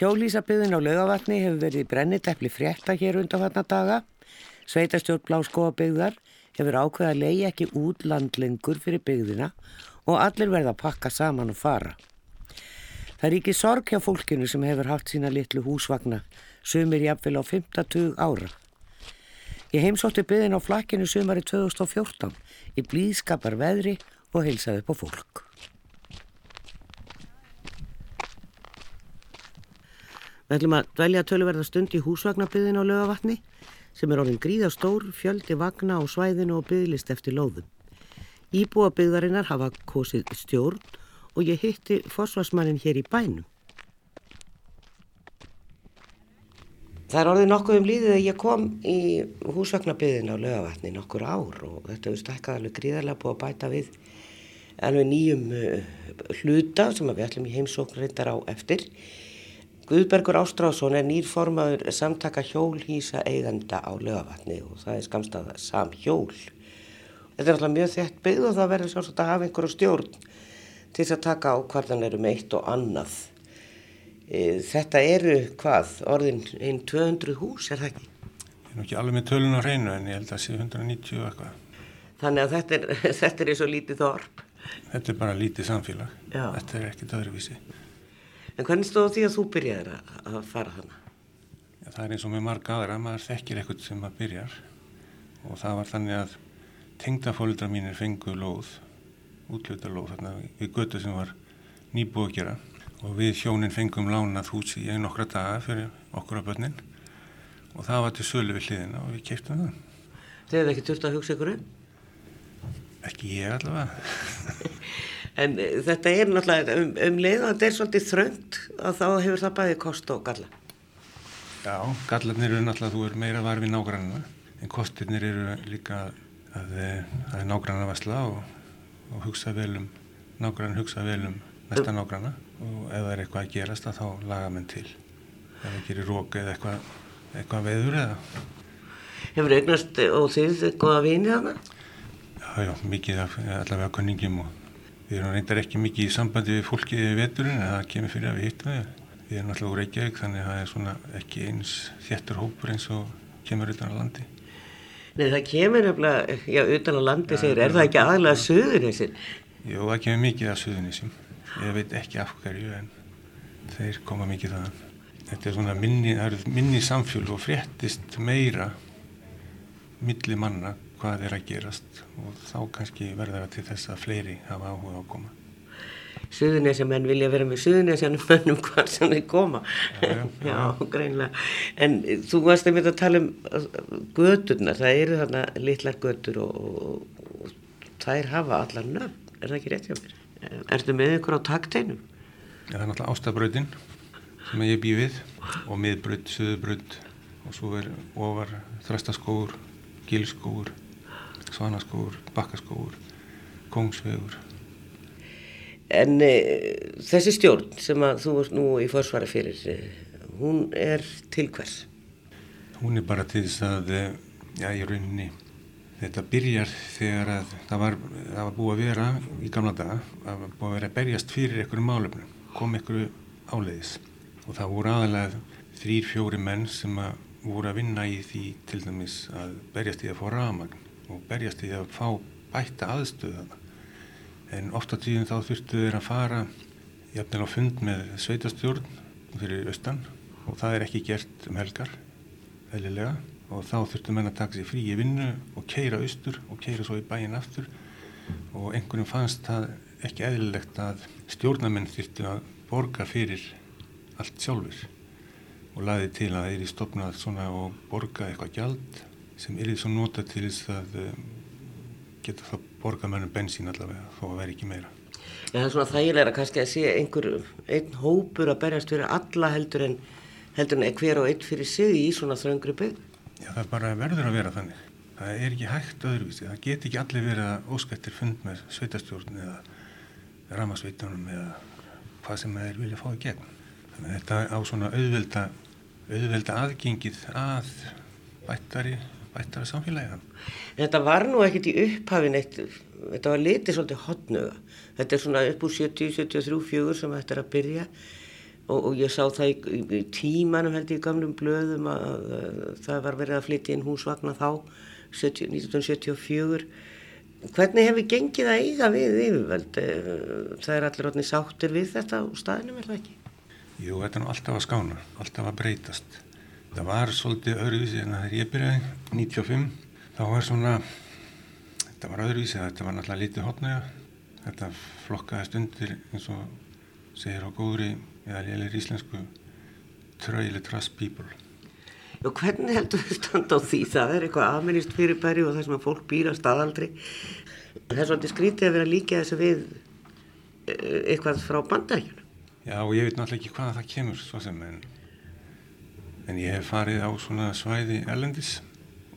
Hjólísabyðin á lögavatni hefur verið brenniteppli frétta hér undanfatna daga. Sveitastjórn Bláskóabyggðar hefur ákveða að leiði ekki út landlengur fyrir byggðina og allir verða að pakka saman og fara. Það er ekki sorg hjá fólkinu sem hefur haft sína litlu húsvagna, sumir jafnvel á 50 ára. Ég heimsótti byðin á flakkinu sumari 2014 í blíðskapar veðri og heilsaði upp á fólk. Við ætlum að dvelja tölverða stund í húsvagnabyðin á lögavatni sem er orðin gríða stór, fjöldi vagna á svæðinu og byðlist eftir lóðum. Íbúa byggðarinnar hafa kosið stjórn og ég hitti fósfarsmannin hér í bænum. Það er orðið nokkuð um líðið að ég kom í húsvagnabiðin á lögavatni nokkur ár og þetta hefur stækkað alveg gríðarlega búið að bæta við alveg nýjum uh, hluta sem við ætlum í heimsókn reyndar á eftir. Guðbergur Ástrásson er nýrformaður samtaka hjólhísa eiganda á lögavatni og það er skamstaða sam hjól. Þetta er alltaf mjög þett byggð og það verður svolítið að hafa einhverju stjórn til þess að taka ákvarðanir um eitt og annað. E, þetta eru hvað, orðin einn 200 hús, er það ekki? Ég er nú ekki alveg með tölun á hreinu en ég held að það sé 190 eitthvað. Þannig að þetta er, þetta er eins og lítið þorp. Þetta er bara lítið samfélag. Já. Þetta er ekkit öðruvísi. En hvernig stóð því að þú byrjaði að fara hana? Já, það er eins og með marga aðra, maður þekkir eitthvað sem maður byrjar og það var þannig að tengdafólundra mínir fengu lóð útlutalóð þarna við götu sem var gera og við hjónin fengum lánað húsi í nokkra daga fyrir okkur á börnin og það var til sölu við hliðina og við keiptum það. Þið hefði ekki þurft að hugsa ykkur um? Ekki ég allavega. en e, þetta er náttúrulega um, um leið og þetta er svolítið þröngt að þá hefur það bæðið kost og galla. Já, gallarnir eru náttúrulega þú er meira varfið nágrannina en kostirnir eru líka að það er nágranna vasla og og hugsa vel um nágrann, hugsa vel um næsta nágranna og ef það er eitthvað að gerast þá laga menn til ef það gerir rók eða eitthvað, eitthvað veður eða Hefur eignast og þið eitthvað að vinja hana? Já, já, mikið af allavega konningjum og við erum reyndar ekki mikið í sambandi við fólkið við veturinn en það kemur fyrir að við hittum við við erum alltaf úr Reykjavík þannig að það er svona ekki eins þéttur hópur eins og kemur utan á landi Nei það kemur nefnilega, já utan á landi segir, er það ekki aðalega söðunisinn? Jú það kemur mikið af söðunissum, ég veit ekki af hverju en þeir koma mikið þaðan. Þetta er svona minni, minni samfjölu og fréttist meira milli manna hvað er að gerast og þá kannski verður það til þess að fleiri hafa áhuga á að koma. Suðunesja menn vilja vera með Suðunesjanum mönnum hvað sem þeir koma já, já, já. já, greinlega en þú varst að mynda að tala um göturna, það eru þarna litlar götur og, og, og þær hafa allar nöfn, er það ekki rétt hjá mér? Ertu með ykkur á takteinum? Já, það er náttúrulega ástabröðin sem ég bý við og miðbröð, söðubröð og svo er ofar þrastaskóur, gilskóur svanaskóur, bakkaskóur kongsvegur En e, þessi stjórn sem að þú ert nú í forsvara fyrir, e, hún er til hvers? Hún er bara til þess að, e, já, í rauninni, þetta byrjar þegar að það var, það var búið að vera í gamla daga, það var búið að vera að berjast fyrir einhverju málefnum, kom einhverju áleiðis. Og það voru aðalega þrýr, fjóri menn sem að voru að vinna í því til dæmis að berjast í að fá ramagn og berjast í að fá bætta aðstöðana en ofta tíðin þá þurftu þeir að fara jafnvel á fund með sveitastjórn fyrir austan og það er ekki gert um helgar eðlilega. Og þá þurftu menn að taka sér frí í vinnu og keira austur og keira svo í bæin aftur. Og einhverjum fannst það ekki eðlilegt að stjórnamenn þurftu að borga fyrir allt sjálfur og laði til að þeir í stopnað svona og borga eitthvað gjald sem er því svo nota til þess að um, geta það borga mönnum bensín allavega þó að vera ekki meira. Ja, það er svona þægilega kannski að sé einhver einn hópur að berjast fyrir alla heldur en, heldur en hver og einn fyrir sig í svona þröngri bygg. Já það bara verður að vera þannig. Það er ekki hægt öðruvísi. Það get ekki allir verið að óskættir fund með sveitastjórn eða ramasveitunum eða hvað sem þeir vilja fá í gegn. Þannig að þetta á svona auðvelda, auðvelda aðgengið að bættari bættara samfélagi Þetta var nú ekkert í upphafin eitt, þetta var litið svolítið hotnuga þetta er svona upp úr 70, 73, 4 sem þetta er að byrja. Og, og ég sá það í, í, tímanum held ég í gamlum blöðum að, að, að það var verið að flytja inn húsvagna þá 70, 1974 hvernig hefur gengið að eiga við yfirvöld? Eh, það er allir orðni sáttir við þetta á staðinum er það ekki? Jú, þetta er nú alltaf að skána, alltaf að breytast. Það var svolítið öðruvísi en þegar ég byrjaði, 95, þá var svona, þetta var öðruvísi, þetta var náttúrulega lítið hotnæga, þetta flokkaðist undir eins og segir á góðri, eða lélir íslensku, trailer trust people. Og hvernig heldur þið standa á því? Það er eitthvað aðmennist fyrirbæri og það sem að fólk býra staðaldri. Það er svolítið skrítið að vera líka þessu við eh, eitthvað frá bandaríkjunum. Já, og ég veit náttúrulega ekki hvaða það kemur svo sem, en, en ég hef farið á svona svæði erlendis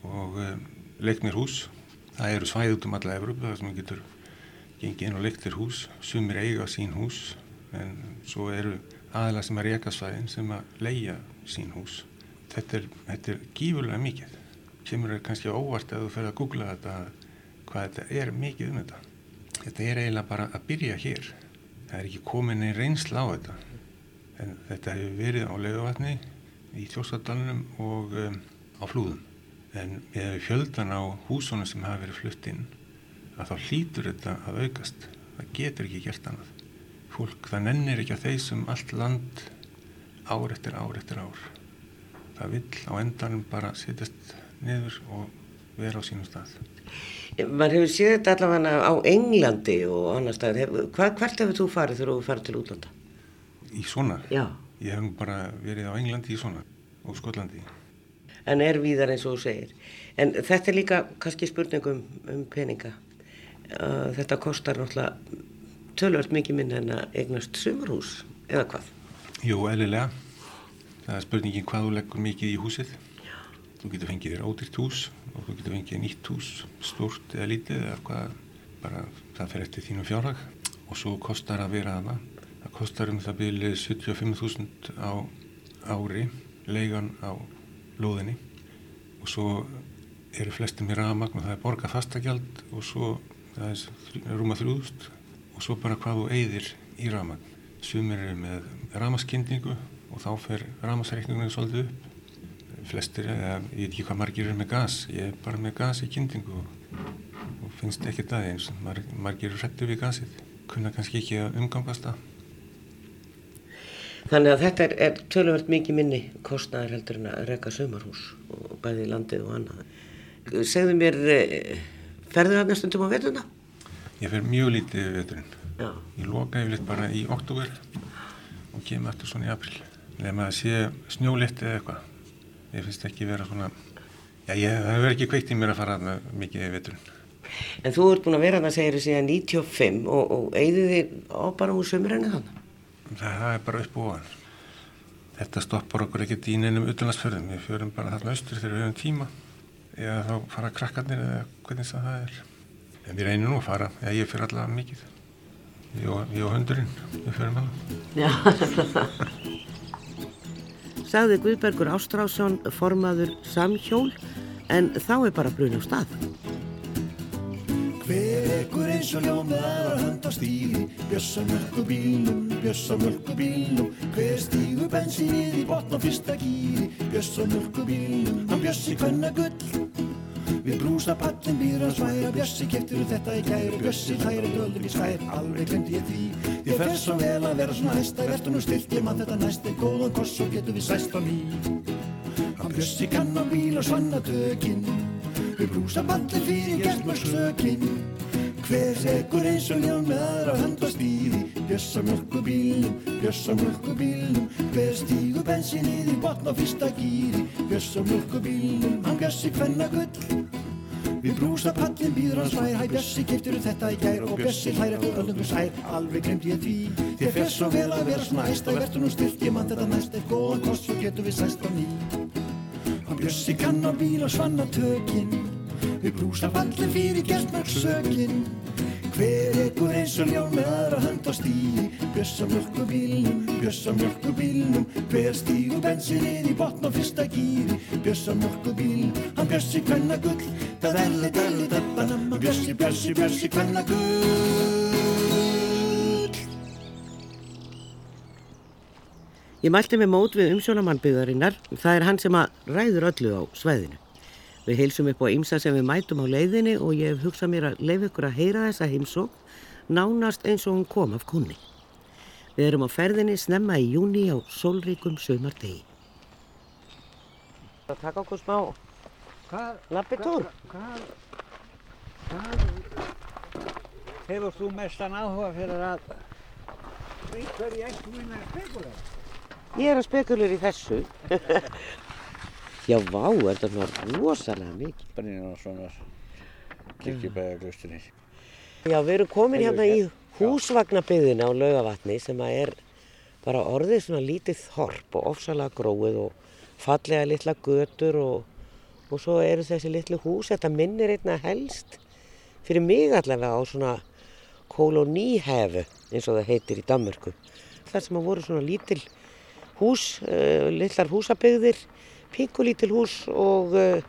og um, leikt mér hús. Það eru svæði út um alla Evrópu, það sem maður getur gengið inn og leikt þér hús. Sumir eiga sín hús, en svo eru aðalega sem að reyka svæðin sem að leia sín hús. Þetta er, þetta er gífurlega mikið. Kemur er kannski óvart að þú fer að googla þetta, hvað þetta er mikið um þetta. Þetta er eiginlega bara að byrja hér það er ekki komin einn reynsla á þetta en þetta hefur verið á laugavatni í Tjósadalunum og um, á flúðum en við fjöldan á húsunum sem hafa verið flutt inn að þá hlýtur þetta að aukast það getur ekki gert annað fólk það nennir ekki að þeisum allt land ár eftir ár eftir ár það vill á endanum bara sittast niður og vera á sínum stað Man hefur séð þetta allavega á Englandi og annar stað. Hvað, hvert hefur þú farið þegar þú farið til útlanda? Í svona? Já. Ég hef bara verið á Englandi í svona og Skotlandi. En er víðar eins og þú segir. En þetta er líka kannski spurningum um peninga. Uh, þetta kostar náttúrulega tölvöld mikið minn en að eignast sumurhús eða hvað? Jú, eðlilega. Það er spurningin hvað þú leggur mikið í húsið. Þú getur fengið þér ódýrt hús og þú getur fengið nýtt hús, stort eða lítið eða hvað, bara það fer eftir þínum fjárhag og svo kostar að vera aðna. Kostar um það byrju 75.000 á ári, leigan á lóðinni. Og svo eru flestum í ramagn og það er borga fastagjald og svo það er rúma þrjúðust og svo bara hvað þú eigðir í ramagn. Sumir eru með ramaskindingu og þá fer ramasreikningunni svolítið upp. Flestir, eða ég veit ekki hvað margir er með gas, ég er bara með gas í kynningu og, finnst ekki það eins Mar, margir eru hrettu við gasið. Kunna kannski ekki að umgangast það Þannig að þetta er, er töluvert mikið minni kostnæðar heldur en að reyka sömarhús og bæði landið og annað Segðu mér ferður það næstundum á veturna? Ég fer mjög lítið við veturinn Já. Ég loka yfirleitt bara í oktober og kemur eftir svona í april Nefn að sé snjólitt eða eitthvað ég finnst ekki vera svona já, ég, það hefur ekki kveikt í mér að fara með mikið í veturinn En þú ert búin að vera það segir þú síðan 95 og, og eigðu þið á bara úr sömurinn þannig? Það, er bara upp og ofan. Þetta stoppar okkur ekkert í neinum utanlandsförðum við fjörum bara þarna austur þegar við höfum tíma. Eða þá fara krakkarnir eða hvernig það er. En við reynum nú að fara, eða ég fyrir allavega mikið. Ég og, hundurinn við fjörum alveg Já sagði Guðbergur Ástrásson formaður Samhjól en þá er bara brun á stað. Hver ekkur eins og ljómaðar að handa stíði Bjössa mjölku bílnum, bjössa mjölku bílnum. Hver stígu bensinnið í botn á fyrsta gíri Bjössa mjölku bílnum, hann bjössi hvenna gull. Við brúsa pallin býður að sværa Bjössi keftir þetta í kæru Bjössi hlæri dölur í skær, alveg glemdi ég því. Ég fer svo vel að vera svona hæsta Vertu nú stilt, ég mann þetta næst. Er góðan koss og getur við sæst á ný. Hann bjössi kann á bíl og svanna tökinn Brúsa pallin fyrir gertmörgsökinn Hver segur eins og ljón með aðra hönd og stíði Bjössa mjölkubílnum, bjössa mjölkubílnum Hver stígu bensinnið í botn á fyrsta gýri Bjössa mjölkubílnum, hann bjössi hvenna gull Við brúsa pallin býður hans svær Hæ Bjössi, keftur þetta í gær? Og Bjössi hlæri eftir öllum sær Alveg glemt ég því. Þér fer svo vel að vera svona æst Og verður nú stilt, ég mann þetta næst. Er góðan kost, svo getur við sæst á ný. Hann Bjössi kann á bíl og svanna tökin Við brúsa pallin fyrir gertmörg sökin Hver ekkur eins og ljón með aðra hönd á stíði Bjössa mjölkubílnum, bjössa mjölkubílnum Hver stígu bensininn í botn á fyrsta gýri Bjössa mjölkubílnum, hann bjössi hvenna gull Dadelli, delli, dabbanamma Bjössi, bjössi, bjössi hvenna gull Ég mælti með mót við umsjónamannbyggðarinnar. Það er hann sem að ræður öllu á sveðinu. Við heilsum upp á ymsa sem við mætum á leiðinni og ég hef hugsað mér að leif ykkur að heyra þessa heimsók nánast eins og hún kom af kunni. Við erum á ferðinni snemma í júni á sólríkum sömardegi. Það taka okkur smá Hvað, lappitúr. hvað, hvað hefur þú mestan áhuga fyrir að? Ég er að spekulur í þessu. Já, vá, er þetta svona rosalega mikið. Brynir og svona kirkjubæðaglustinni. Já, við erum komin hérna í húsvagnabyðina á laugavatni sem að er bara orðið svona lítið þorp og ofsalega gróið og fallega litla götur og, og svo eru þessi litlu hús, þetta minnir einna helst fyrir mig allavega á svona koloníhefu eins og það heitir í Danmörku. Það sem að voru svona lítil hús, uh, litlar húsabyggðir, pinkulítil hús og uh,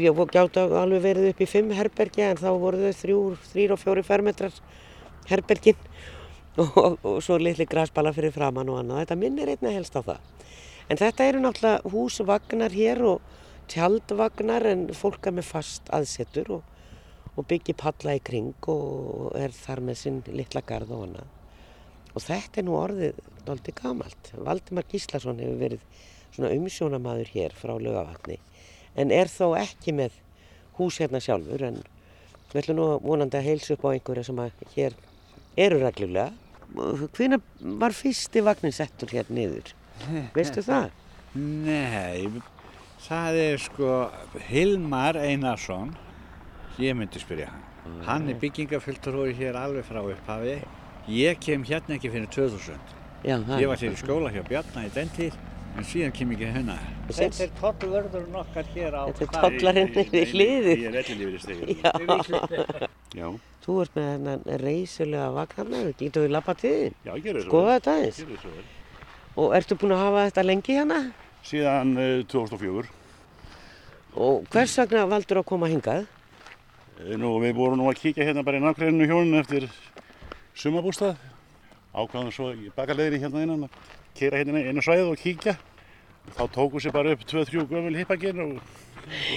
ég gjáta alveg verið upp í fimm herbergja en þá voru þau þrjú, þrýr og fjóri fermetrar herbergin og, og, svo litli græsbala fyrir framann og annað. Þetta minnir einna helst á það. En þetta eru náttúrulega húsvagnar hér og tjaldvagnar en fólk er með fast aðsetur og, og byggir palla í kring og er þar með sinn litla garð og annað. Og þetta er nú orðið doldið gamalt. Valdimar Gíslason hefur verið svona umsjónamaður hér frá lögavatni en er þó ekki með hús hérna sjálfur en við ætlum nú vonandi að heilsa upp á einhverja sem að hér eru reglulega. Hvenær var fyrsti vagnin settur hér niður? Veistu það? Nei, það er sko Hilmar Einarsson, ég myndi spyrja hann. Hann er byggingafylgturhóri hér alveg frá upphafi. Ég kem hérna ekki fyrir 2000. Já, Ég var í skóla hjá Bjarna í den tíð, en síðan kem ég ekki hérna. Þetta er tollvörðurinn okkar hér á Þetta er tollarinn við hliðið. er ellilífið stegið. Já, Já, þú ert með þennan reysulega vagnarna, getur við lappa til já, gerðu svo. Skoða þetta aðeins. Og ertu búin að hafa þetta lengi hérna? Síðan uh, 2004. Og hvers vegna valdur að koma hingað? Eh, Nú, við vorum nú að kíkja hérna bara í nákvæmnu hjónin eftir sumabústað. Ákvæðum svo í bakalegri hérna innan kera hérna inn á svæðið og kíkja. Þá tóku sér bara upp 2-3 gömul hippaginn og,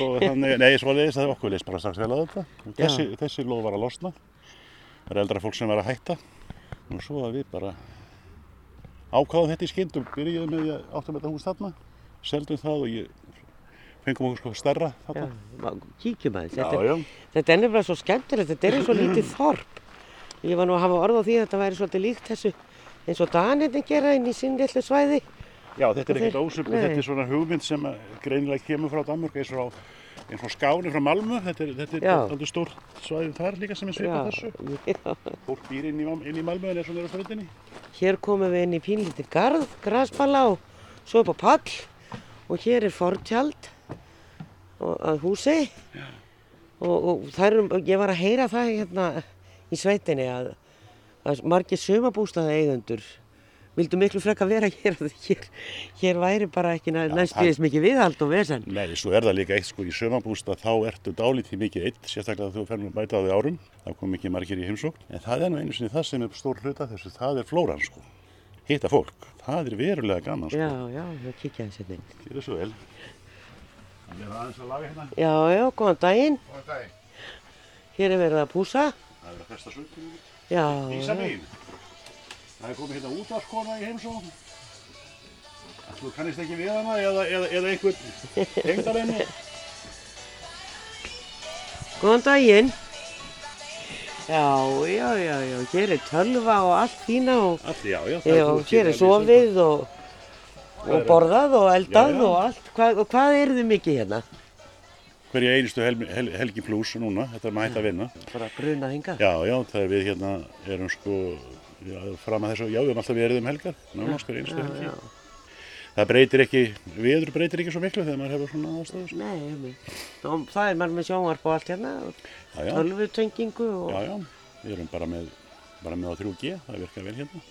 og þannig, nei, svo leiðist það okkur leist bara strax vel á þetta. Þessi, þessi lóð var að losna. Það er eldra fólk sem var að hætta. Og svo að við bara ákvæðum þetta í skynd og byrjuðum með því að áttum þetta hús þarna. Seldum það og ég fengum okkur sko stærra Já, þarna. má- kíkjum aðeins. Já, Þetta, já. þetta er nefnilega svo skemmtilegt, þetta er eins og lítið þorp. Ég var nú að hafa orð á því að þetta væri svolítið líkt þessu eins og Danirni gera inn í sín litlu svæði. Já, þetta er ekkert nei. þetta er svona hugmynd sem að greinilega kemur frá Danmörk eins og, eins og skáni frá Malmö, þetta er, þetta er alveg stórt svæðið þar líka sem er svipað þessu. já. Fólk býr inn í, inn í Malmö en er svona er á ströndinni. Hér komum við inn í pínlítið garð, grasballa og svo upp á pall og hér er fortjald að húsi og, og það er, ég var að heyra það hérna í sveitinni að margir sumabústaða eigendur vildu miklu frekka vera hér hér, hér væri bara ekki næ, Já, næstbyrðis mikið viðhald og vesen. Nei, svo er það líka eitt sko í sömabústa þá ertu dálítið mikið eitt, sérstaklega þú nú að bæta á því árum. Það kom ekki margir í heimsókn. En það er nú einu sinni það sem er stór hluta þessu, það er flóran sko. Hitta fólk, það er verulega gaman sko. Já, já, við kíkja þessi inn. Gjör svo vel. Það er aðeins að laga hérna. Já, já, góðan daginn. Góðan dag. Hér er verið að púsa. Það er að festa sökkunum. Já, Ísa já. mín. Það er komið hérna útvarskona í heimsókn. Þú kannist ekki við hana eða, eða, eða einhvern tengdalenni. Góðan daginn. Já, já, já, já, hér er tölva og allt fína og Allt, já, já. já, þú hér er skilur sofið og, og borðað og eldað og allt. Hva, og hvað eru þið mikið hérna? Hverja einustu hel, hel, helgi pluss núna, þetta er maður hægt að vinna. Bara gruna hingað. Já, já, það er við hérna, erum sko, já, fram að þessu, já, við erum alltaf verið um helgar, nánast hverja einustu helgi. já. Það breytir ekki, viður breytir ekki svo miklu þegar maður hefur svona aðstæður. sko. Nei, og það er maður með sjónvarp og allt hérna, tölvutengingu og já, já, við erum bara með, bara með á 3G, það virkar vel hérna.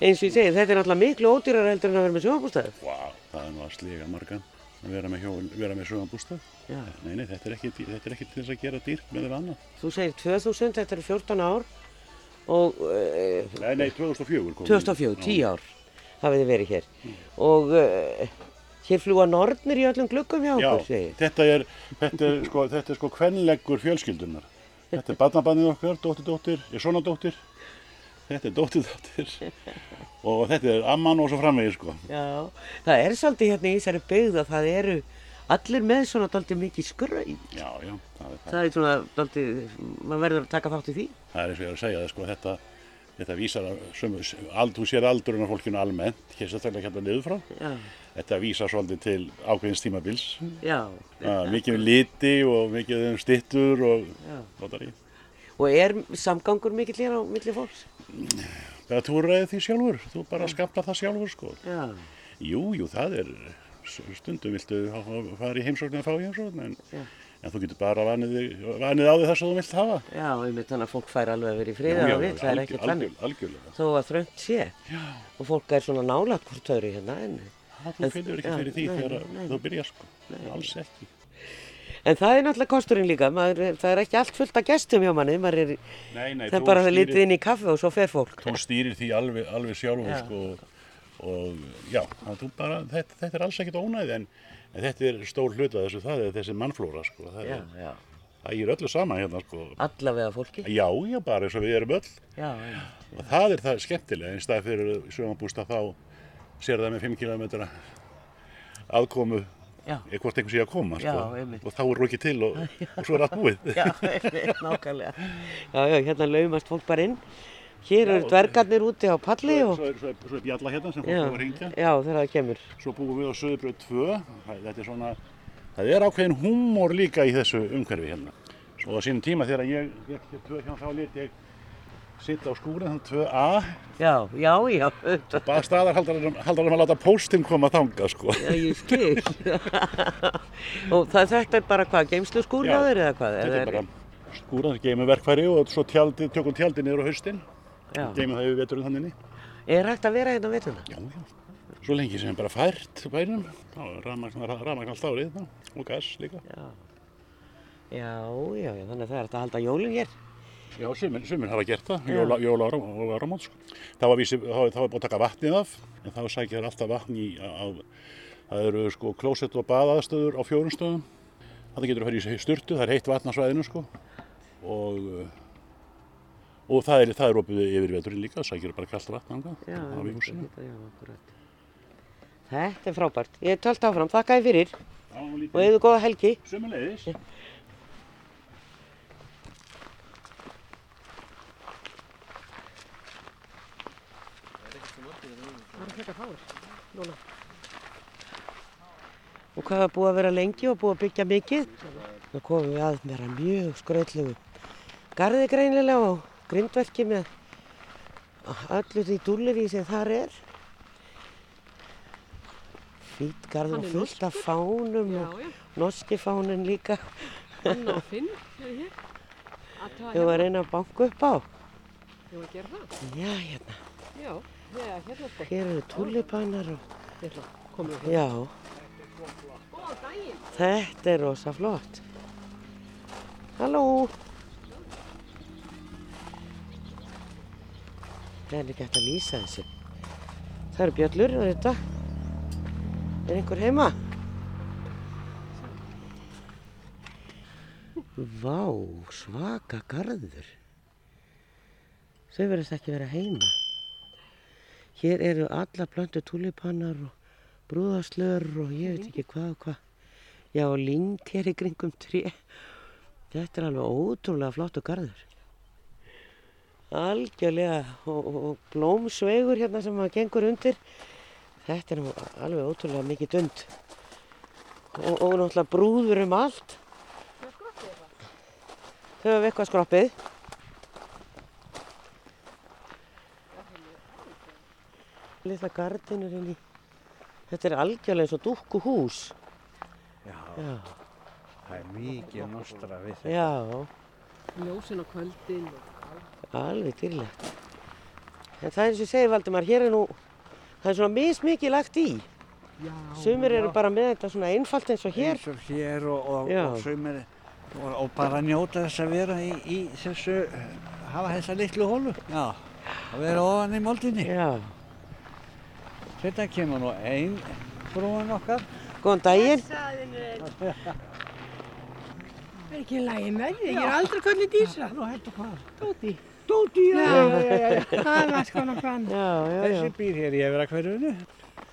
eins og ég segi, þetta er náttúrulega miklu ódýrar heldur en að vera með sjónvarpústæðu. Vá, það er að sliga margan að vera með, með sögambústað. Já. Nei, nei, þetta er ekki, þetta er ekki til þess að gera dýrt með þeirra annað. Þú segir 2000, þetta eru 14 ár og uh, Nei, nei, 2004 kom. 2004, 10 ár. hafið þið verið hér. Og uh, hér fljúa nornir í öllum gluggum hjá Já, okkur, segir. þetta er, þetta er sko, þetta er sko kvenleggur fjölskyldunar. Þetta er barnabannið okkar, dóttir, dóttir, ég svona dóttir, þetta er dóttir, dóttir og þetta er amman og svo framvegið sko. Já, það er svolítið hérna í þessari byggð að það eru allir með svona daldið mikið skraut. Já, já, það er það. Er svona daldið, maður verður að taka þátt í því. Það er eins og ég er að segja það sko, þetta, þetta vísar að, þú sér aldurinn af fólkinu almennt, hér sérstaklega hérna niður frá. Já, Þetta vísar svolítið til ákveðins tímabils. já. Uh, mikið um liti og mikið um stittur og notar í. Og er samgangur mikill hér á milli fólks? Þegar þú ræðið því sjálfur, þú bara skaplar það sjálfur sko. Jú, jú, það er, stundum viltu fara í heimsókn eða fá í heimsókn, en, en þú getur bara vanið, vanið á því það sem þú vilt hafa. já, þannig að fólk fær alveg að vera í friða og vill, það er ekkert Algjörlega. Þó að þröngt sé. Já. Og fólk er svona nálægt hvort öðru hérna en... Það þú finnur ekki fyrir því þegar þú byrjar sko. Alls ekki. En það er náttúrulega kosturinn líka, maður, það er ekki allt fullt af gestum hjá manni, maður er, Nei, nei, það er bara stýrir- litið inn í kaffi og svo fer fólk. Þú stýrir því alveg, alveg sjálfur Já. sko. Og já, það, bara, þetta, þetta er alls ekkert ónæði en, en þetta er stór hluta þessu, það er þessi mannflóra sko. Það, Já, er, já. það er öllu sama hérna sko. Allavega fólki. Já, já, bara eins og við erum öll. Já, já. Og það er það skemmtilega, stað fyrir sögambústa þá sér það með 5 km aðkomu eða hvort einhver sé að koma Já, sko. einmitt. og þá er rokið til og, og svo er allt búið. já, nákvæmlega. Já, já, hérna laumast fólk bara inn. Hér eru dvergarnir úti á palli Svo, og... svo, er- svo, er- svo er bjalla hérna sem fólk Já, á að ringja. já, þegar það kemur. Svo búum við á Söðubröð 2. Það- Þetta er svona, það er ákveðin húmor líka í þessu umhverfi hérna. Svo á sínum tíma þegar ég gekk hér 2 hjá þá lit ég sitta á skúrin, þannig 2A. Já, já, já. Bara staðarhaldarum haldarum að láta póstinn koma þanga sko. Já, ég skil. og það, þetta er bara hvað, geimslu skúr Já, á þeir eða hvað? Þetta er bara skúran, geymum verkfæri og svo tjaldi, tökum tjaldi niður á haustin. Já. Geymum það yfir veturinn þannig. Er hægt að vera hérna veituna? Já, já. Svo lengi sem bara fært rafmagn rafmagn allt árið og gas líka. Já. Já, já, þannig að það er hægt að halda jólinn hér. Já, sumir hafa gert það, jóla, jóla ára og áramót. Sko. Það var búin að taka vatnið af, en þá sækja þær alltaf vatn í, á, það eru sko klósett og baðaðstöður á fjórun stöðum. Það getur að fara í sturtu, það er heitt vatn á svæðinu sko. Og, uh, og það er, er opið yfir veturinn líka, það sækir bara kallt vatn ánga Já, á húsinu. þetta, já, er frábært. Ég er tölt áfram, þakka þér fyrir og eigðu góða helgi. Sumulegis. Og hvað er búið að vera lengi og búið að byggja mikið? Nú komum við að að mjög skrautlegu garði greinilega og grindverki með öllu því dúlleri sem þar er. Fýtt garður og fullt af fánum Já, og já, norski fánin líka. Anna og Finn eru hér. Þau var að reyna að banka upp á. Ég var að gera það. Já, hérna. Já, hérna. Hér eru tulipanar og... Við. Já, þetta er rosa flott. Halló. Það er ekki hægt að lýsa þessu. Það eru bjöllur og þetta. Er einhver heima? Vá, svaka garður. Þau verðast ekki vera heima. Hér eru alla plöntu tulipanar og brúðaslör og ég veit ekki hvað og hvað. Já, og lyng hér í kringum tré. Þetta er alveg ótrúlega flottu garður. Algjörlega og, og, og blómsveigur hérna sem maður gengur undir. Þetta er alveg ótrúlega mikið dund. Og, og náttúrulega brúður um allt. Þau hefur eitthvað skroppið. Lilla gardinur inn í. Þetta er algjörlega eins og dúkkuhús. Já, Já, það er mikið nostra við þetta. já, Ljósin á kvöldin. alveg dýrlegt. En það er eins og ég segi Valdimar, hér er nú, það er svona mismikið lagt í. Já. Sumir eru bara með þetta svona einfalt eins og hér. Eins og hér og, og, og sumir og, og bara njóta þess að vera í, í þessu, hafa þessa litlu hólu. Já, að vera ofan í moldinni. Já. Þetta kemur nú ein frúin okkar. Góðan daginn. Það er ekki lægi með því, ég er aldrei kallið dísa. Nú hættu hvað? Dóti. Dóti, já, já, já, já. Það var sko já, já. Þessi býr hér í Efrakverfinu.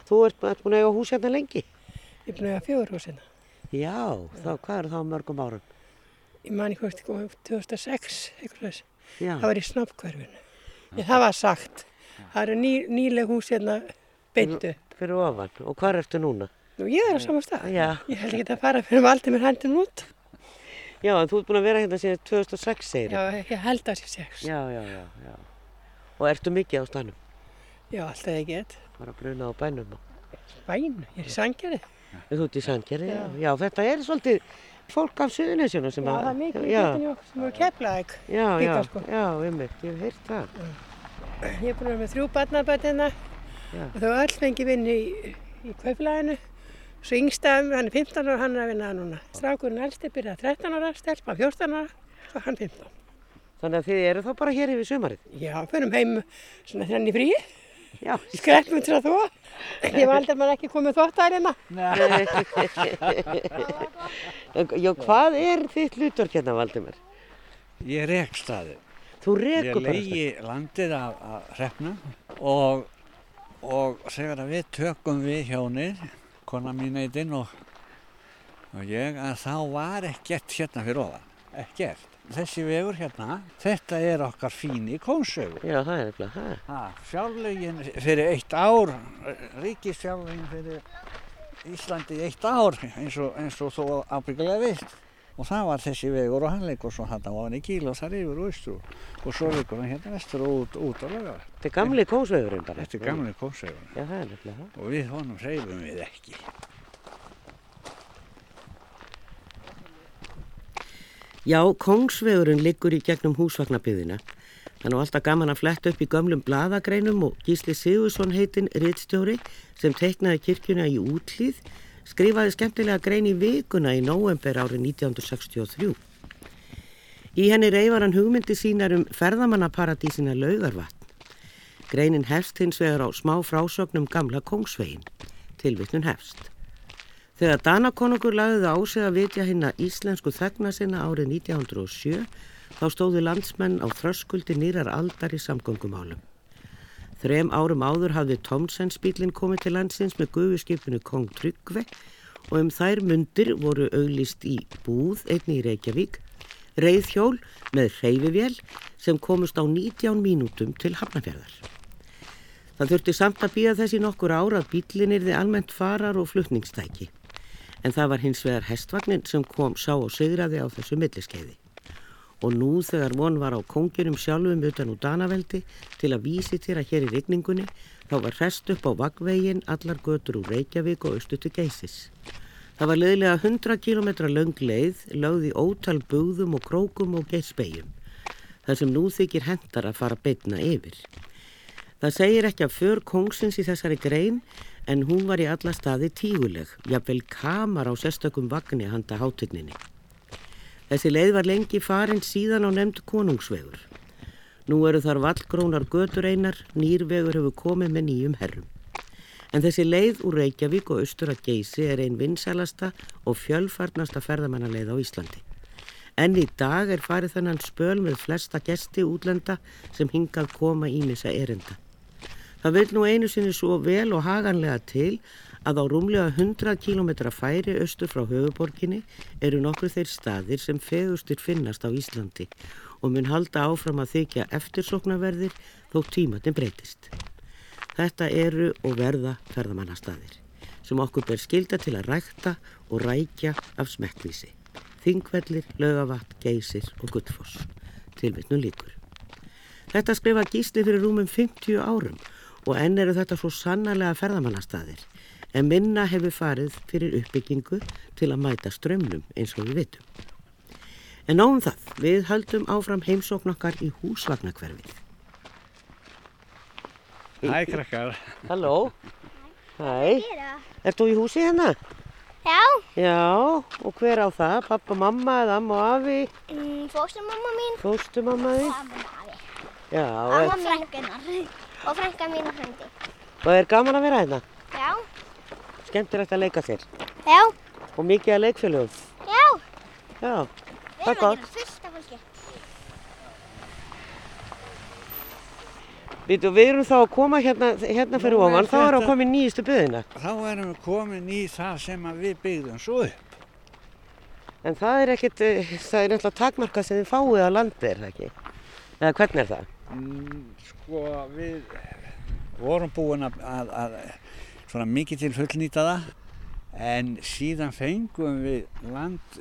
Þú ert, búin að eiga hús hérna lengi? Ég er búin að hafa fjögur húsina. Já, þá, hvað eru þá mörgum árum? Ég man ekki hvort komið 2006, eitthvað þess. Já, Það var í snoppkverfinu. Ég, það var sagt. Það eru ný, nýleg hús hérna beintu. fyrir ofan. Og hvað ertu núna? Nú ég er á sama stað. Já. Ég held ekki að fara fyrir valdi mér hendin út. Já, en þú ert búin að vera hérna síðan 2006, segir Já, ég held að sé sex. já, já, já, já. Og ertu mikið á stanum? Já, alltaf ég get. Bara bruna á bænum. Bæn, ég er í sangjari. Þú ert í Sandgerði, já. Já, þetta er svolítið fólk af Suðunisjónu sem Já, að... það er mikið í já, getinu okkur sem eru keflaðið. já, já, sko. já, ég hef heyrt það. Ég er búin að vera með þrjú barnabætina Já. Og þau öll fengið vinnu í, í kauplæðinu. Svo yngsta, hann er 15 ára, hann er að vinna það núna. Strákurinn elsti byrjaði 13 ára, stelpa 14 ára og hann 15. Þannig að þið eru þá bara hér yfir sumarið. Já, förum heim svona þrenni fríi, Já, skreppum til að þvó. Ég var aldrei maður ekki komið þvóttælina. já, hvað er þitt hlutverk hérna, Valdimar? Ég rek staðið. Þú Ég rekur bara leiði landið af, af hrefnum og, og þegar við tökum við hjónið, kona mín eitinn og, og ég, að þá var ekkert hérna fyrir ofan. Ekkert. Þessi vegur hérna, þetta er okkar fíni kónsögur. Já, það er. Ha, fjárlögin fyrir eitt ár, ríkisfjárlögin fyrir Íslandi eitt ár eins og, eins og þú ábyggilega veist. Og það var þessi vegur og hann leikur svo hann á hann í kíl og þar yfir og austur og svo leikur hann hérna vestur og út, út á lögar. Þetta er gamli kósvegurinn bara. Þetta er gamli það er það. og við honum hreyfum við ekki. Já, Kongsvegurinn liggur í gegnum húsvagnabyðina. Það er nú alltaf gaman að fletta upp í gömlum bladagreinum og Gísli Sigursson heitinn rittstjóri sem teiknaði kirkjuna í útlýð skrifaði skemmtilega grein í vikuna í nóvember árið 1963. Í henni reyfar hann hugmyndi sínar um ferðamannaparadísina Laugarvatn. Greinin hefst hins vegar á smá frásögnum gamla Kongsvegin, tilvittnun hefst. Þegar Danakonungur lagði á sig að vitja hinna íslensku þegna sinna árið 1907 þá stóðu landsmenn á þröskuldi nýrar aldar í samgöngumálum. Þrem árum áður hafði Tomsens bílinn komið til landsins með gufuskipinu Kong Tryggve og um þær mundir voru auglist í búð einni í Reykjavík, reyðhjól með hreyfivél sem komust á 19 mínútum til Hafnafjörðar. Það þurfti samt að býða þessi nokkur ára að bílinn yrði almennt farar og flutningstæki. En það var hins vegar hestvagnin sem kom sá og sigraði á þessu milliskeiði. Og nú þegar von var á konginum sjálfum utan úr Danaveldi til að vísi til að hér í rigningunni þá var hrest upp á vagvegin allar götur úr Reykjavík og austu til Geisis. Það var leiðilega 100 km löng leið lögði ótal bugðum og krókum og geispegjum. Það sem nú þykir hendar að fara beitna yfir. Það segir ekki að för kongsins í þessari grein en hún var í alla staði tíguleg, jafnvel kamar á sérstökum vagnni handa hátigninni. Þessi leið var lengi farin síðan á nefnd konungsvegur. Nú eru þar vallgrónar götur einar, nýrvegur hefur komið með nýjum herrum. En þessi leið úr Reykjavík og austur að geysi er einn vinsælasta og fjölfarnasta ferðamannaleið á Íslandi. En í dag er farið þennan spöl með flesta gesti útlenda sem hingað koma ímissa erinda. Það vil nú einu sinni svo vel og haganlega til að á rúmlega 100 km færi austur frá höfuborginni eru nokkur þeir staðir sem fegustir finnast á Íslandi og mun halda áfram að þykja eftirsoknaverðir þó tímatin breytist. Þetta eru og verða ferðamannastaðir sem okkur ber skilda til að rækta og rækja af smekkvísi. Þingvellir, lögavatt, geysir og gullfoss. Tilvittnum líkur. Þetta skrifa gísli fyrir rúmum 50 árum og enn eru þetta svo sannarlega ferðamannastaðir en minna hefur farið fyrir uppbyggingu til að mæta strömmnum eins og við vitum. En áum það, við höldum áfram heimsókn okkar í húsvagnakverfið. Hæ krakkar. Halló, hæ, ert þú í húsi hérna? Já, Já, og hver á það? Pappa, mamma eða amma og afi? mm, fóstumamma mín Fóstumamma þín? og afi. Já, Amma frænkunar og frænka mín og frendi. Og er gaman að vera hérna? Já, Skemmtilegt að leika þér. já, Og mikið að leikfélögum. já. Já, Við það er erum að gott. gera fullt af fólki. Við, við erum þá að koma hérna, hérna fyrir Nú ofan, þá erum við að koma í nýjustu byðina. Þá erum við komin í það sem að við byggðum svo upp. En það er ekkert, eh, það er náttúrulega takmarkað sem þið fáið á landi, er það ekki? Eða hvernig er það? Mm, Sko við vorum búin að, að, að svona mikið til fullnýta það en síðan fengum við land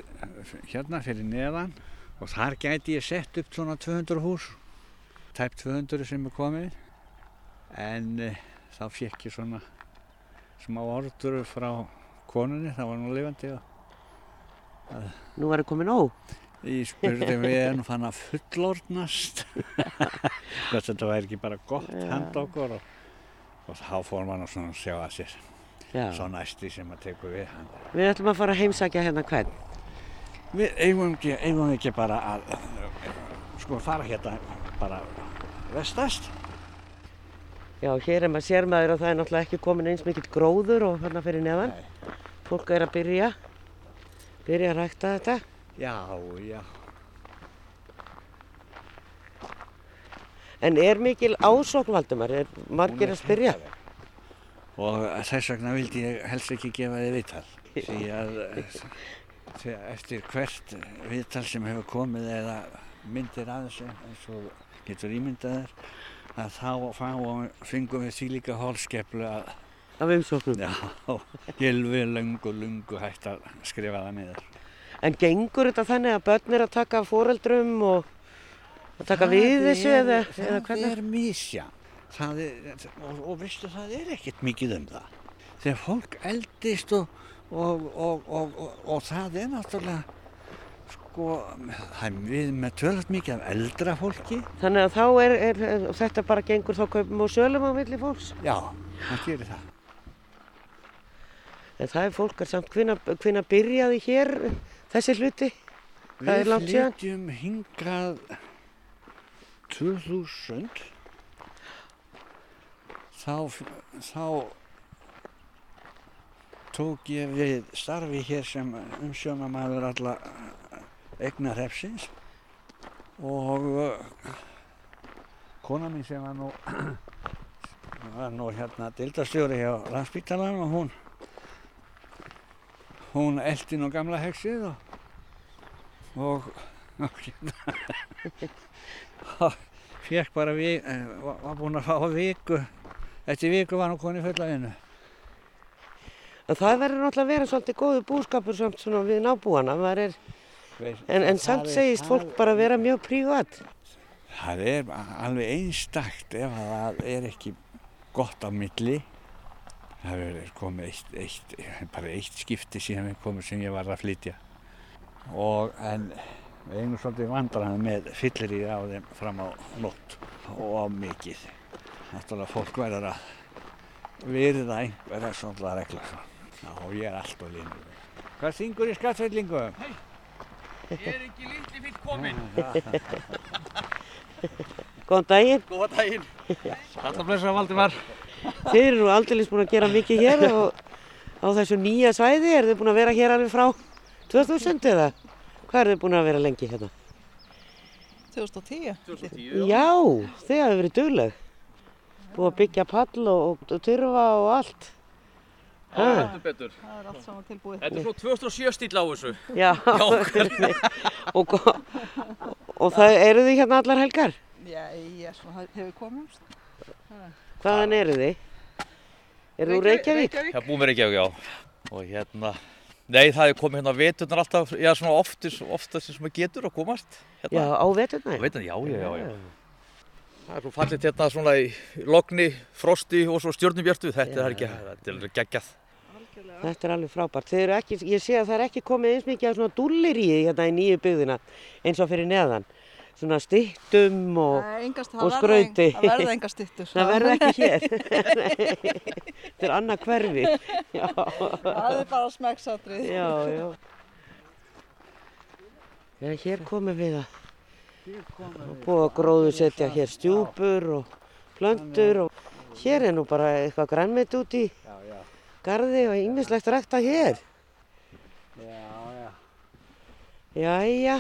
hérna fyrir neðan og þar gæti ég sett upp svona 200 hús tæp 200 sem er komið en e, þá fekk ég svona smá orður frá konunni, það var nú lifandi og Nú var það komin nóg. Ég spurði við erum fann að fullornast þetta væri ekki bara gott handa okkur og, og þá fór mann að sjá að sér Já. svo næsti sem að tekur við hann. Við ætlum að fara að heimsækja hérna hvern. Við eigum ekki, eigum ekki bara að sko fara hérna bara vestast. Já, hér er maður sér maður að það er náttúrulega ekki komin eins mikill gróður og hérna fyrir neðan. Fólk er að byrja, byrja að rækta þetta. Já, já. En er mikil ásókn Valdumar? Er margir að spyrja? Og þess vegna vildi ég helst ekki gefa þið viðtal. Því að því að eftir hvert viðtal sem hefur komið eða myndir að þessu eins og getur ímyndaðir að þá fáum, fengum við því líka hólskeplu að Af umsóknum? Já, gilvi lungu, lungu hægt að skrifa það niður. En gengur þetta þannig að börn er að taka foreldrum og að taka Það við þessu er- eða, eða Það hvernig? er mísja. Það er, og, og veistu, það er ekkert mikið um það. Þegar fólk eldist og, og, og, og, og, og það er náttúrulega, sko, við með tölvöld mikið af eldra fólki. Þannig að þá er, er, er þetta bara gengur þá kaupum og sölum á milli fólks? Já, það gerir það. En það er fólk er samt, hvinna byrjaði hér þessi hluti? Við flytjum hingað 2000. Þá, þá tók ég við starfi hér sem umsjónamaður alla eignarhefsins og uh, kona mín sem var nú, var nú hérna dildastjóri hjá landsbítalan og hún hún eldi nú gamla hexið og og, og hérna fekk bara við, var, var búinn að fá viku eftir viku var nú koni fulla vinnu það verður náttúrulega að vera svolítið góðu búskapur samt svona við nábúana. Er, en, en samt segist fólk bara vera mjög prívat. það er alveg einstakt ef að það er ekki gott á milli það er komið eitt, eitt, bara eitt skipti síðan við komum sem ég var að flytja og en við eigum svolítið vandræðan með fyllir í á þeim fram á nótt og á mikið náttúrulega fólk verður að virða einhverja svona reglur já, ég er alltaf línur hvað syngur í skattfellingu? Er ekki litli fýtt kominn? Góðan daginn. Góða daginn. Alltaf blessa Valdimar. Þið eru nú aldrei búin að gera mikið hér og á þessu nýja svæði. Er þið búin að vera hér alveg frá 2000 eða? Hvað er þið búin að vera lengi hérna? 2010. 2010, Já, þið hafið verið dugleg. Búið að byggja pall og, og turfa og allt. Já, Ha. heldur betur. Það er allt saman tilbúið. Þetta er svona 2007 stíl á þessu. Já, og, og, og það eru þið hérna allar helgar? Já, ég svona hefur komumst. Hvaðan eru þið? Eru þú Reykjavík? Já, búið með Reykjavík, já. Og hérna, nei, það er komið hérna veturnar alltaf, já, svona oftast, oftast sem maður getur að komast. Hérna. Já, á veturnar? Á veturnar, já, já, já, já. Það er svo fallit hérna svona í logni, frosti og svo stjörnubjörtu. Þetta er ekki, þetta er geggjað. Þetta er alveg frábært. Ekki, ég sé að það er ekki komið eins mikið af svona dúllir í hérna í nýju byggðina eins og fyrir neðan. Svona styttum og, og skrauti. það verða engar styttur. Það verða ekki hér. Þetta er annað hverfi. Já. Það er bara smekksatrið. Já, já. Já, hér komum við að búið að gróðu setja hér stjúpur og plöntur og Hér er nú bara eitthvað grænmeit út í Já, já. garði og ýmislegt rækta hér. Já, já. Jæja,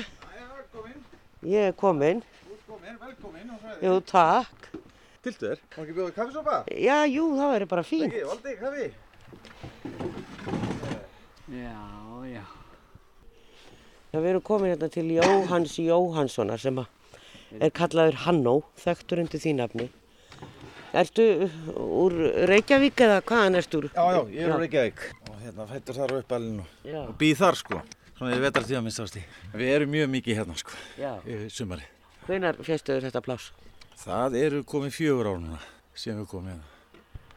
ég er komin. Velkomin, velkomin á svæði. Jú, takk. Tiltu þér, má ekki bjóða kaffisopa? Já, jú, það verður bara fínt. Ekki, valdi, kaffi. Já, já. Já, við erum komin hérna til Jóhanns Jóhannssonar sem er kallaður Hannó, þekktur undir því nafni. Ertu úr Reykjavík eða hvaðan ertu úr? Já, já, ég er úr Reykjavík og hérna fættur þar og, Já. og býð þar sko. Svona í vetartíða minnst ásti. Við erum mjög mikið hérna sko, Já. sumari. Hvenar fjestuður þetta pláss? Það eru komið fjögur ár núna sem við komum hérna.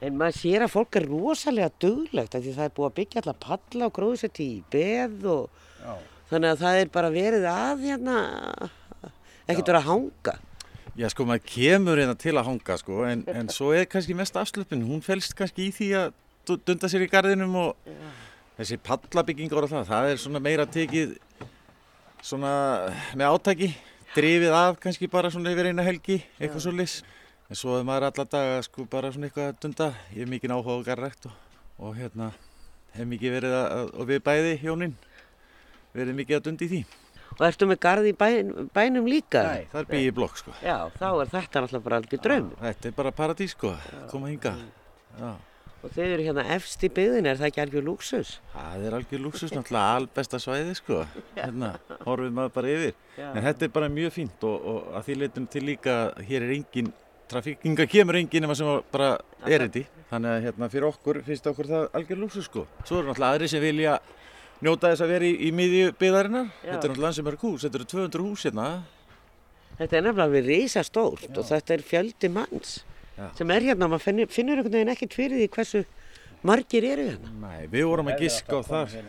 En maður sér að fólk er rosalega duglegt af því það er búið að byggja alla palla og gróðsetti í beð og Já. þannig að það er bara verið að hérna, ekkert verið að hanga. Já, sko, maður kemur hérna til að hanga, sko, en, en svo er kannski mest afslöpun. Hún felst kannski í því að du- dunda sér í garðinum og þessi pallabyggingar og það, það er svona meira tekið svona með átaki, drifið af kannski bara svona yfir eina helgi, eitthvað svo lis. En svo er maður alla daga, sko, bara svona eitthvað að dunda. Ég er mikið áhuga á garðrækt og, og hérna, hef mikið verið að, og við bæði, hjónin, verið mikið að dunda í því. Og ertu með garð í bæn, bænum líka? Nei, það er byggjið blokk, sko. Já, þá er þetta náttúrulega bara algjör draum. Þetta er bara paradís sko, koma hinga. Já. Og þeir eru hérna efst í byggðin, er það ekki algjör lúksus? Það er algjör lúksus, náttúrulega albesta svæði sko. Hérna, horfið maður bara yfir. Já. En þetta er bara mjög fínt og, og að því leitum til líka, að hér er engin, trafíkinga kemur engin nema sem bara er þetta. Þannig að hérna fyrir okkur finnst okkur það algjör lúksus sko. Svo eru náttúrulega aðri sem vilja njóta þess að vera í, í miðju byggðarinnar. Já. Þetta er náttúrulega sem er hús, þetta eru 200 hús hérna. Þetta er nefnilega alveg risastórt og þetta er fjöldi manns Já. sem er hérna, maður finnur, finnur einhvern veginn ekkert fyrir því hversu margir eru hérna. Nei, við vorum að giska á það.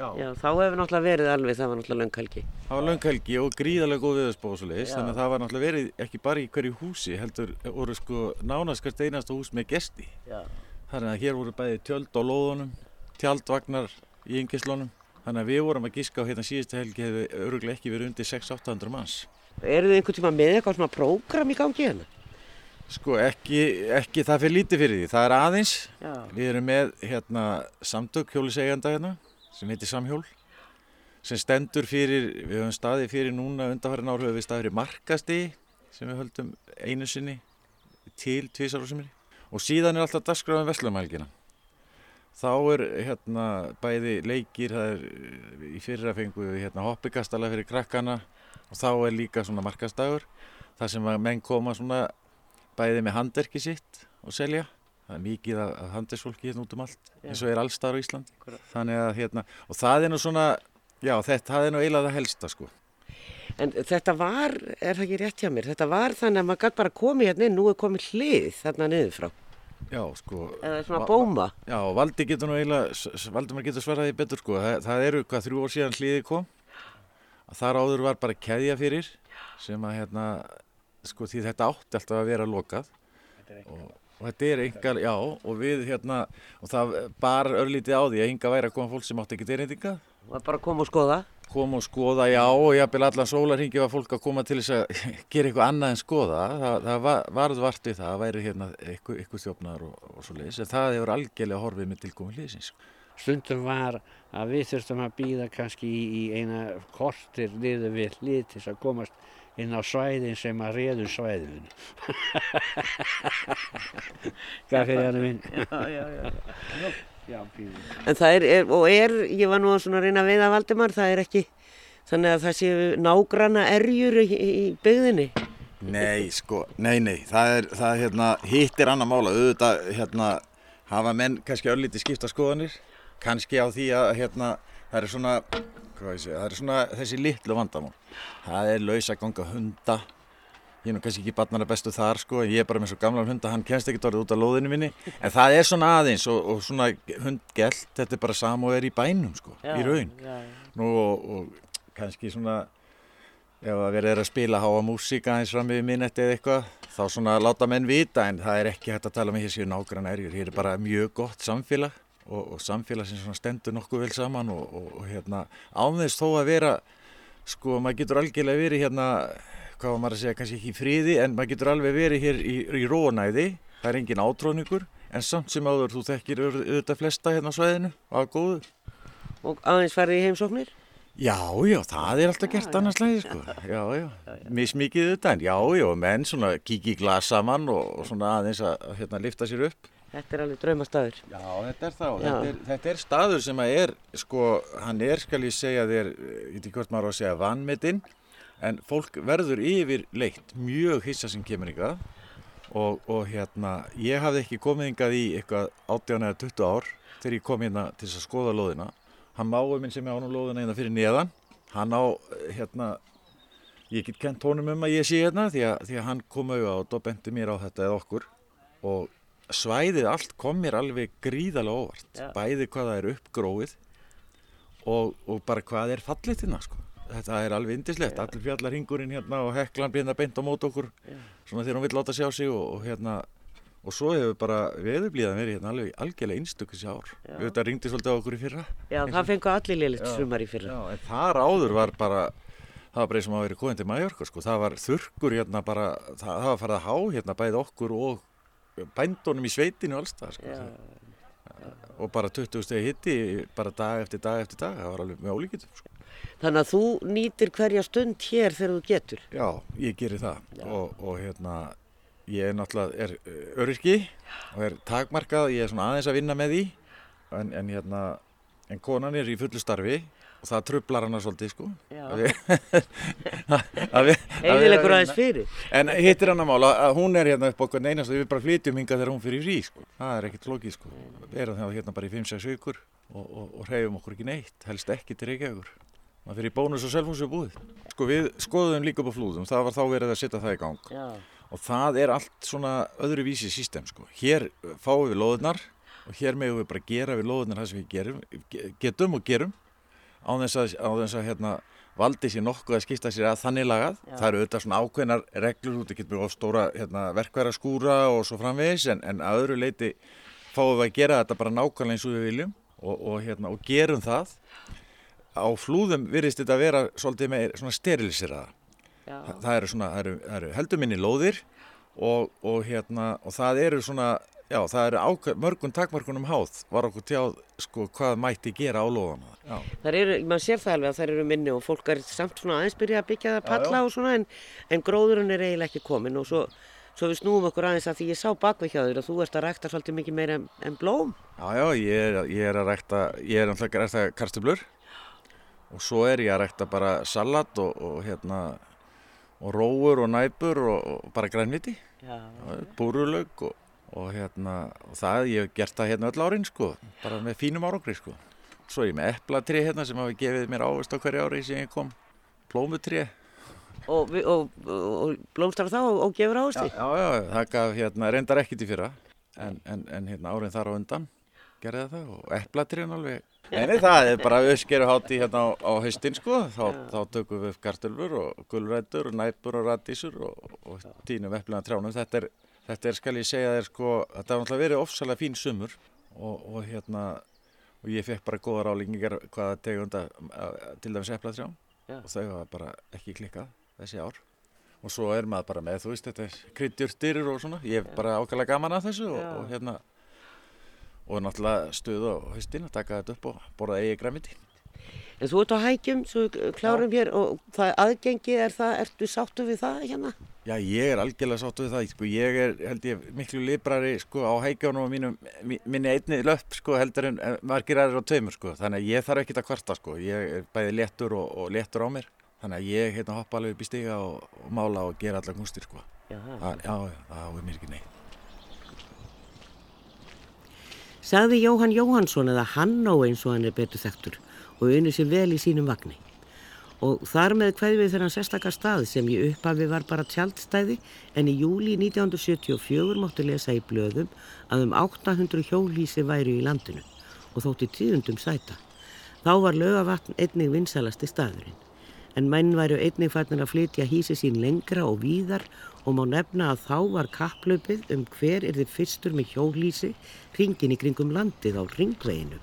Já. Já, þá hefur náttúrulega verið alveg, það var náttúrulega lönghelgi. Það var lönghelgi og gríðarlega góð Já. þannig að það var náttúrulega verið ekki bara í hverju húsi, heldur voru sko nánast hvert einasta hús með gesti. Já. Þannig að hér voru bæði tjöld á lóðunum, tjaldvagnar í yngislónum, þannig að við vorum að giska á hérna síðustu helgi hefði öruglega ekki verið undir 600-800 manns. Eru þið einhvern tíma með eitthvað svona prógram í gangi hérna? Sko ekki, ekki það fyrir lítið fyrir því, það er aðeins, Já. við erum með hérna samtök hjólisegjanda hérna sem heitir Samhjól sem stendur fyrir, við höfum staðið fyrir núna undanfærin ár höfum við staðið fyrir markasti sem við höldum einu sinni til tvísar og semri og síðan er alltaf dagskráðum vestlumælgina þá er hérna bæði leikir, það er í fyrra fengu við hérna hoppikastala fyrir krakkana og þá er líka svona markastagur þar sem menn koma svona bæði með handverki sitt og selja það er mikið af handverksfólki hérna út um allt eins og er allstar á Íslandi þannig að hérna, og það er nú svona já, þetta er nú eiginlega það helsta sko En þetta var, er það ekki rétt hjá mér, þetta var þannig að maður gæti bara komið hérna inn, nú er komið hlið þarna niður frá. Já, sko. Eða svona bóma. Já, Valdi getur nú eiginlega, Valdimar getur svaraði betur, sko. Það, það eru, hvað, þrjú ár síðan hliði kom. Að þar áður var bara keðja fyrir sem að, hérna, sko, því þetta átti alltaf að vera lokað. Og, og þetta er engar, já, og við, hérna, og það bar örlítið á því að hinga væri að koma fólk sem átti ekki derindinga. Og bara koma og skoða. Koma og skoða, já, og jafnvel allan sólarhingi var fólk að koma til þess að gera eitthvað annað en skoða. Það, það var, varð vart við það, það væri hérna eitthvað, eitthvað þjófnar og, og svo leiðis. En það hefur algjörlega horfið með tilkomi liðsins. Stundum var að við þurftum að býða kannski í, í eina kortir liðu við hlið til þess að komast inn á svæðin sem að réðu svæðinu. Hvað fyrir hann minn? Já, já, já. En það er, er, og er, ég var nú að reyna að veiða Valdimar, það er ekki, þannig að það séu nágranna erjur í, í byggðinni. Nei, sko, nei, nei, það er, það er hérna, hitt er annað mála, auðvitað, hérna, hafa menn kannski örlítið skipta skoðanir, kannski á því að, hérna, það er svona, það er svona þessi litlu vandamál. Það er laus að ganga hunda, ég er nú kannski ekki barnara bestu þar, sko, ég er bara með svo gamlan hunda, hann kemst ekki orðið út af lóðinu minni, en það er svona aðeins og, og svona hundgelt, þetta er bara sam og er í bænum, sko, í raun. Já, já. Nú og, og kannski svona ef að verið er að spila háa músík aðeins fram yfir minnetti eða eitthvað þá svona láta menn vita en það er ekki hægt að tala með hér séu nágrann erjur hér er bara mjög gott samfélag og, og samfélag sem svona stendur nokkuð vel saman og, og, og hérna ámðist þó að vera sko maður getur algjörlega verið hérna hvað var maður að segja kannski ekki í fríði en maður getur alveg verið hér í, í rónæði það er engin átróningur en samt sem áður þú þekkir auð- auðvitað flesta hérna á svæðinu að góðu. Og aðeins farið í heimsóknir? Já, já, það er alltaf gert annars leiði sko, já, já, mismikið auðvitað en já, já, menn svona kíkja í glas saman og, og svona aðeins að að, hérna lifta sér upp. Þetta er alveg draumastaður. Já, þetta er það þetta er, þetta er staður sem að er, sko, hann er, skal ég segja þér, ég veit ekki hvort maður á að segja vanmetinn, en fólk verður yfir leitt, mjög hissa sem kemur ykkar og, og hérna, ég hafði ekki komið yngað í eitthvað 18 eða 20 ár þegar ég kom hérna til að skoða lóðina. Hann máið minn sem er ánum lóðina hérna fyrir neðan, hann á, hérna, ég get kent honum um að ég sé hérna því að, því að hann kom auðvitað og bendi mér á þetta eða okkur og svæðið allt kom mér alveg gríðalega óvart Já. bæði hvað það er uppgróið og, og bara hvað er fallit hérna sko. þetta er alveg indislegt allir fjallar hingurinn hérna og heklan byrna beint á mót okkur svona þegar hún vill láta sjá sig og, og hérna og svo hefur bara veðurblíðan verið hérna alveg algjörlega einstöku þessi ár Já. þetta ringdi svolítið á okkur í fyrra Já, það og- fengu allir Já, sumar í fyrra. Já, en þar áður var bara, það var bara eins og maður verið koðin til Mallorca sko, það var þurrkur hérna bara, það, það var farið að há hérna bæði okkur og bændunum í sveitinu alls það sko. og bara 20 stegi hitti bara dag eftir dag eftir dag, það var alveg með ólíkitum sko. Þannig að þú nýtir hverja stund hér þegar þú getur. Já, ég gerir það og, og hérna, ég er náttúrulega, er uh, öryrki og er takmarkað, ég er svona aðeins að vinna með því en, en hérna, en konan er í fullu starfi og það trublar hana svolítið sko. Að aðeins fyrir. En hittir hann að mála að hún er hérna upp okkur einast og við bara flytjum hinga þegar hún fyrir frí sko. Það er ekkert flókið sko. Við erum það hérna bara í 5-6 vikur og, og, og hreyfum okkur ekki neitt, helst ekki til Reykjavíkur. maður fyrir í bónus og selfhúsi búið. Sko við skoðum líka upp á flúðum, það var þá verið að setja það í gang. Já. Og það er allt svona öðruvísi system sko. Hér fáum við lóðunar og hér megum við bara gera við lóðunar það sem við gerum, ge- getum og gerum á þess að, á þess að hérna, valdi sér nokkuð að skipta sér að þannig lagað. Já. Það eru auðvitað svona ákveðnar reglur út, það getur mjög stóra hérna, verkværa skúra og svo framvegis en, en að öðru leiti fáum við að gera þetta bara nákvæmlega eins og við viljum og, og, hérna, og gerum það. Á flúðum virðist þetta að vera svolítið. Já. Þa- Það eru, það eru, eru heldur minni lóðir og, og, hérna, og það eru svona, já, það eru ákveð, mörgum takmarkunum háð var okkur tjáð sko, hvað mætti gera á lóðana. Já. Það eru, maður sér það alveg að þær eru minni og fólk er samt svona aðeins byrjað að byggja það Já, palla já. og svona en, en gróðurinn er eiginlega ekki komin og svo, svo við snúum okkur aðeins að því ég sá bakvið hjá þér að þú ert að rækta svolítið mikið meira en, en blóm. Já, já, ég er, ég er að rækta, ég er náttúrulega að rækta karstublur og svo er ég að rækta bara salat og, og hérna, og róur og næpur og, og bara grænviti, Já. búrulaug og, og hérna, og það, ég hef gert það hérna öll árin, sko, bara með fínum árangri, sko. Svo er ég með eplatri hérna sem hafa gefið mér ávist á hverju ári sem ég kom, plómutri. Og, og, og, blómstrar þá og, gefur Já, áherslu. já, já, það gaf hérna, reyndar ekkit í fyrra, en, en, en hérna árin þar á undan gerði það og eplatriðin alveg. Nei, það er bara öskeru hátti hérna á, á haustin sko, þá, þá tökum við upp kartölfur og gulrætur og næpur og radísur og, og tínum eplina trjánum. Þetta er, þetta er, skal ég segja þér sko, þetta har náttúrulega verið ofsalega fín sumur og, og hérna, og ég fekk bara góða rálingar hvaða tegunda til dæmis eplatrján Já. og þau hafa bara ekki klikkað þessi ár. Og svo er maður bara með, þú veist, þetta er kryddjurtir og svona. Ég hef bara ákvæmlega gaman að þessu og, Já. og hérna, og náttúrulega stuð á haustin að taka þetta upp og borða eigi græmiti. En þú ert á hækjum, svo klárum hér og það aðgengi er það, ertu sáttu við það hérna? Já, ég er algjörlega sáttu við það, sko, ég er, held ég, miklu librari, sko, á hækjónum og mínum, mi- minni einni löpp, sko, heldur en margir aðrir á tveimur, sko, þannig að ég þarf ekkert að kvarta, sko, ég er bæði léttur og, og léttur á mér, þannig að ég, hérna, hoppa alveg upp í stiga og, og mála og gera allar gústir, sko. Já, Það, já, það er mér ekki neitt. Sagði Jóhann Jóhannsson eða Hannó eins og hann er betur þekktur og unni sér vel í sínum vagni. Og þar með kveði við þennan sérstakar stað sem í upphafi var bara tjaldstæði en í júli 1974 máttu lesa í blöðum að um 800 hjólísi væru í landinu og þótti tíðundum sæta. Þá var lögavatn einnig vinsalasti staðurinn. En menn væru einnig farnir að flytja hísi sín lengra og víðar og má nefna að þá var kapplaupið um hver er þið fyrstur með hjólísi hringin í kringum landið á ringveginu.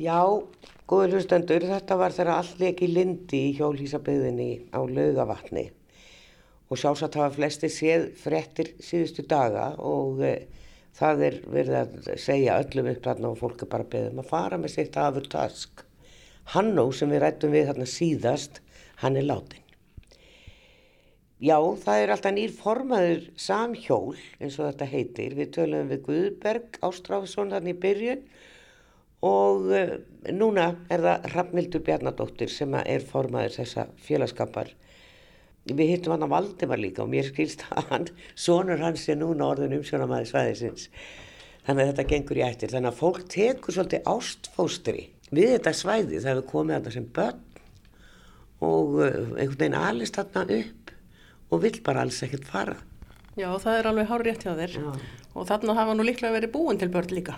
Já, Góður hlustendur, þetta var leik í lindi í hjólhísabyðinni á laugavatni og sjálfsagt hafa flesti séð frettir síðustu daga og e, það er verið að segja öllum upp þarna og fólk er bara beðum að fara með sitt afur task. Hannó sem við rættum við þarna síðast, hann er látin. Já, það er alltaf nýr formaður samhjól eins og þetta heitir. Við tölum við Guðberg Ástráfsson þarna í byrjun og uh, núna er það Rafnildur Bjarnadóttir sem er formaður þessa félagskapar. Við hittum hann á Valdimar líka og mér skilst að hann, sonur hans er núna orðin umsjónamaði svæðisins. Þannig að þetta gengur í ættir. Þannig að fólk tekur svolítið ástfóstri við þetta svæði þegar við komum þetta sem börn og uh, einhvern veginn alist þarna upp og vill bara alls ekkert fara. Já, það er alveg hár rétt hjá þér Já. Og þarna hafa nú líklega verið búin til börn líka.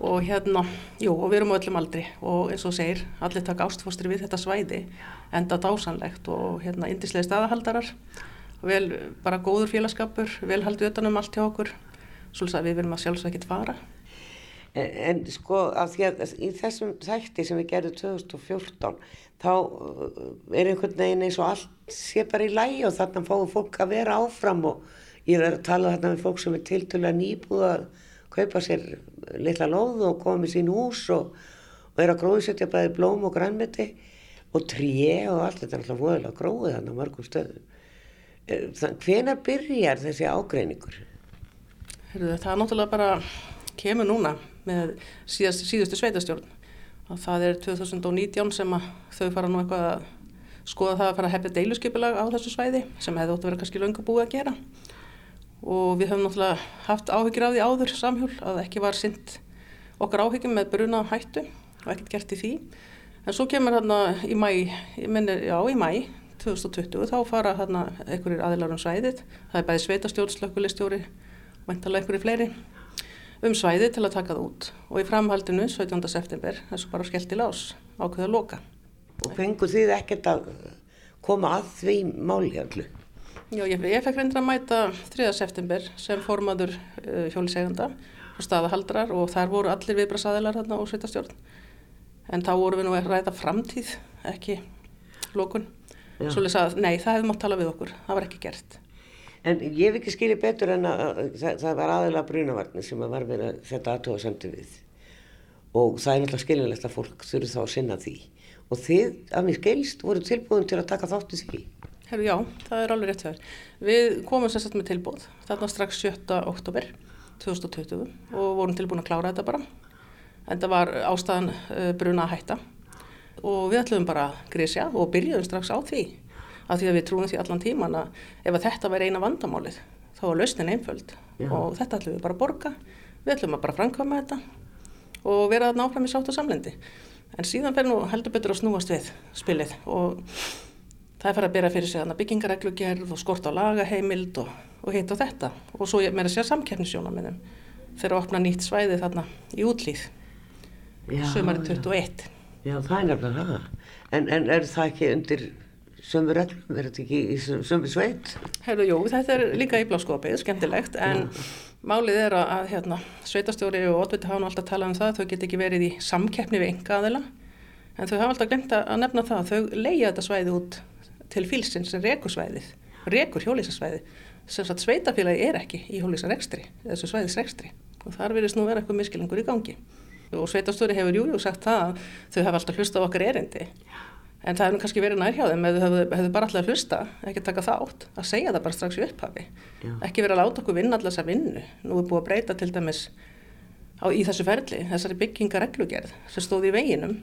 Og hérna, jú, og við erum á öllum aldri. Og eins og segir, allir taka ástfóstri við þetta svæði, enda dásanlegt og hérna, indislega staðahaldarar. Vel, bara góður félagskapur vel haldið utanum allt hjá okkur. Svolítið að við verum að sjálfsög ekkert fara. En, en sko af því að í þessum þætti sem við gerðum 2014 þá uh, er einhvern veginn eins og allt sé bara í lægi og þarna fáum fólk að vera áfram og ég er að tala þarna með fólk sem er tiltölulega nýbúð að kaupa sér litla lóð og koma með sín hús og, og er að gróðsetja bæði blóm og grænmeti og tré og allt þetta er alltaf voðalega gróðið þarna á mörgum stöðum. Eh, hvenar byrjar þessi ágreiningur? Heyrðu, það er náttúrulega bara kemur núna með síðast, síðustu sveitastjórn og það er 2019 sem að þau fara nú eitthvað að skoða það að fara að hefja deiluskipulag á þessu svæði sem hefði ótt að vera kannski löngu búið að gera og við höfum náttúrulega haft áhyggjur af því áður samhjól að ekki var sint okkar áhyggjum með bruna hættu og ekkert gert í því en svo kemur hérna í mæ, ég minnir, já í mæ 2020 þá fara hérna einhverjir aðilar um svæðið það er bæði sveitastjórn, slökkulistjóri og meintalega einhverjir fleiri um svæði til að taka það út og í framhaldinu 17. september þessu bara skellt í lás ákveða loka. Og fengur þið ekkert að koma að því máli allu? Já, ég, ég fekk reyndir að mæta 3. september sem formaður uh, hjóliseganda og staðahaldrar og þar voru allir viðbrasaðilar þarna og sveitastjórn. En þá voru við nú að ræða framtíð, ekki lókun. Svolítið að nei, það hefði mátt tala við okkur, það var ekki gert. En ég hef ekki skiljið betur en að, að það, það var aðalega brunavarnir sem að var verið að setja aðtóða sendi við. Og það er náttúrulega skiljilegt að fólk þurfi þá að sinna því. Og þið, af mér skilst, voru tilbúin til að taka þátt í því. Herru, já, það er alveg rétt þér. Við komum sérstaklega með tilbúð, þarna strax 7. oktober 2020 og vorum tilbúin að klára þetta bara. En það var ástæðan uh, bruna að hætta og við ætlum bara að grísja og byrjuðum strax á því. Af því að við trúum því allan tíman að ef að þetta væri eina vandamálið þá er lausnin einföld Já. og þetta ætlum við bara að borga. Við ætlum að bara framkvæma þetta og vera þarna áfram í sátt og samlendi. En síðan fer nú heldur betur að snúast við spilið og það er farið að bera fyrir sig þarna byggingareglugerð og skort á lagaheimild og, og hitt og þetta. Og svo meira sér samkeppnisjónaminnum þegar að opna nýtt svæði þarna í útlýð sömari 21. Já, það er nefnilega það. En, en er það ekki undir sömu reglum, er þetta ekki í sömu- sveit? Herðu, jú, þetta er líka í bláskopið, skemmtilegt, en málið er að, að hérna, sveitastjóri og oddviti hafa nú alltaf talað um það, þau get ekki verið í samkeppni við enga aðila, en þau hafa alltaf glemt að að nefna það, þau leia þetta svæði út til fílsins sem rekur svæðið, rekur hjólísasvæði, sem sagt sveitafélagi er ekki í hjólísarekstri, þessu svæðisrekstri, og þar verðist nú vera eitthvað miskilingur í gangi. Og sveitastjóri hefur jújú sagt það að þau hafa alltaf hlustað á okkar erindi, En það nú kannski verið nær hjá þeim ef þau hefðu, bara alltaf hlusta, ekki taka þátt, að segja það bara strax í upphafi. Já. Ekki verið að láta okkur vinna alltaf þessa vinnu. Nú er búið að breyta til dæmis á, í þessu ferli, þessari byggingareglugerð sem stóð í veginum.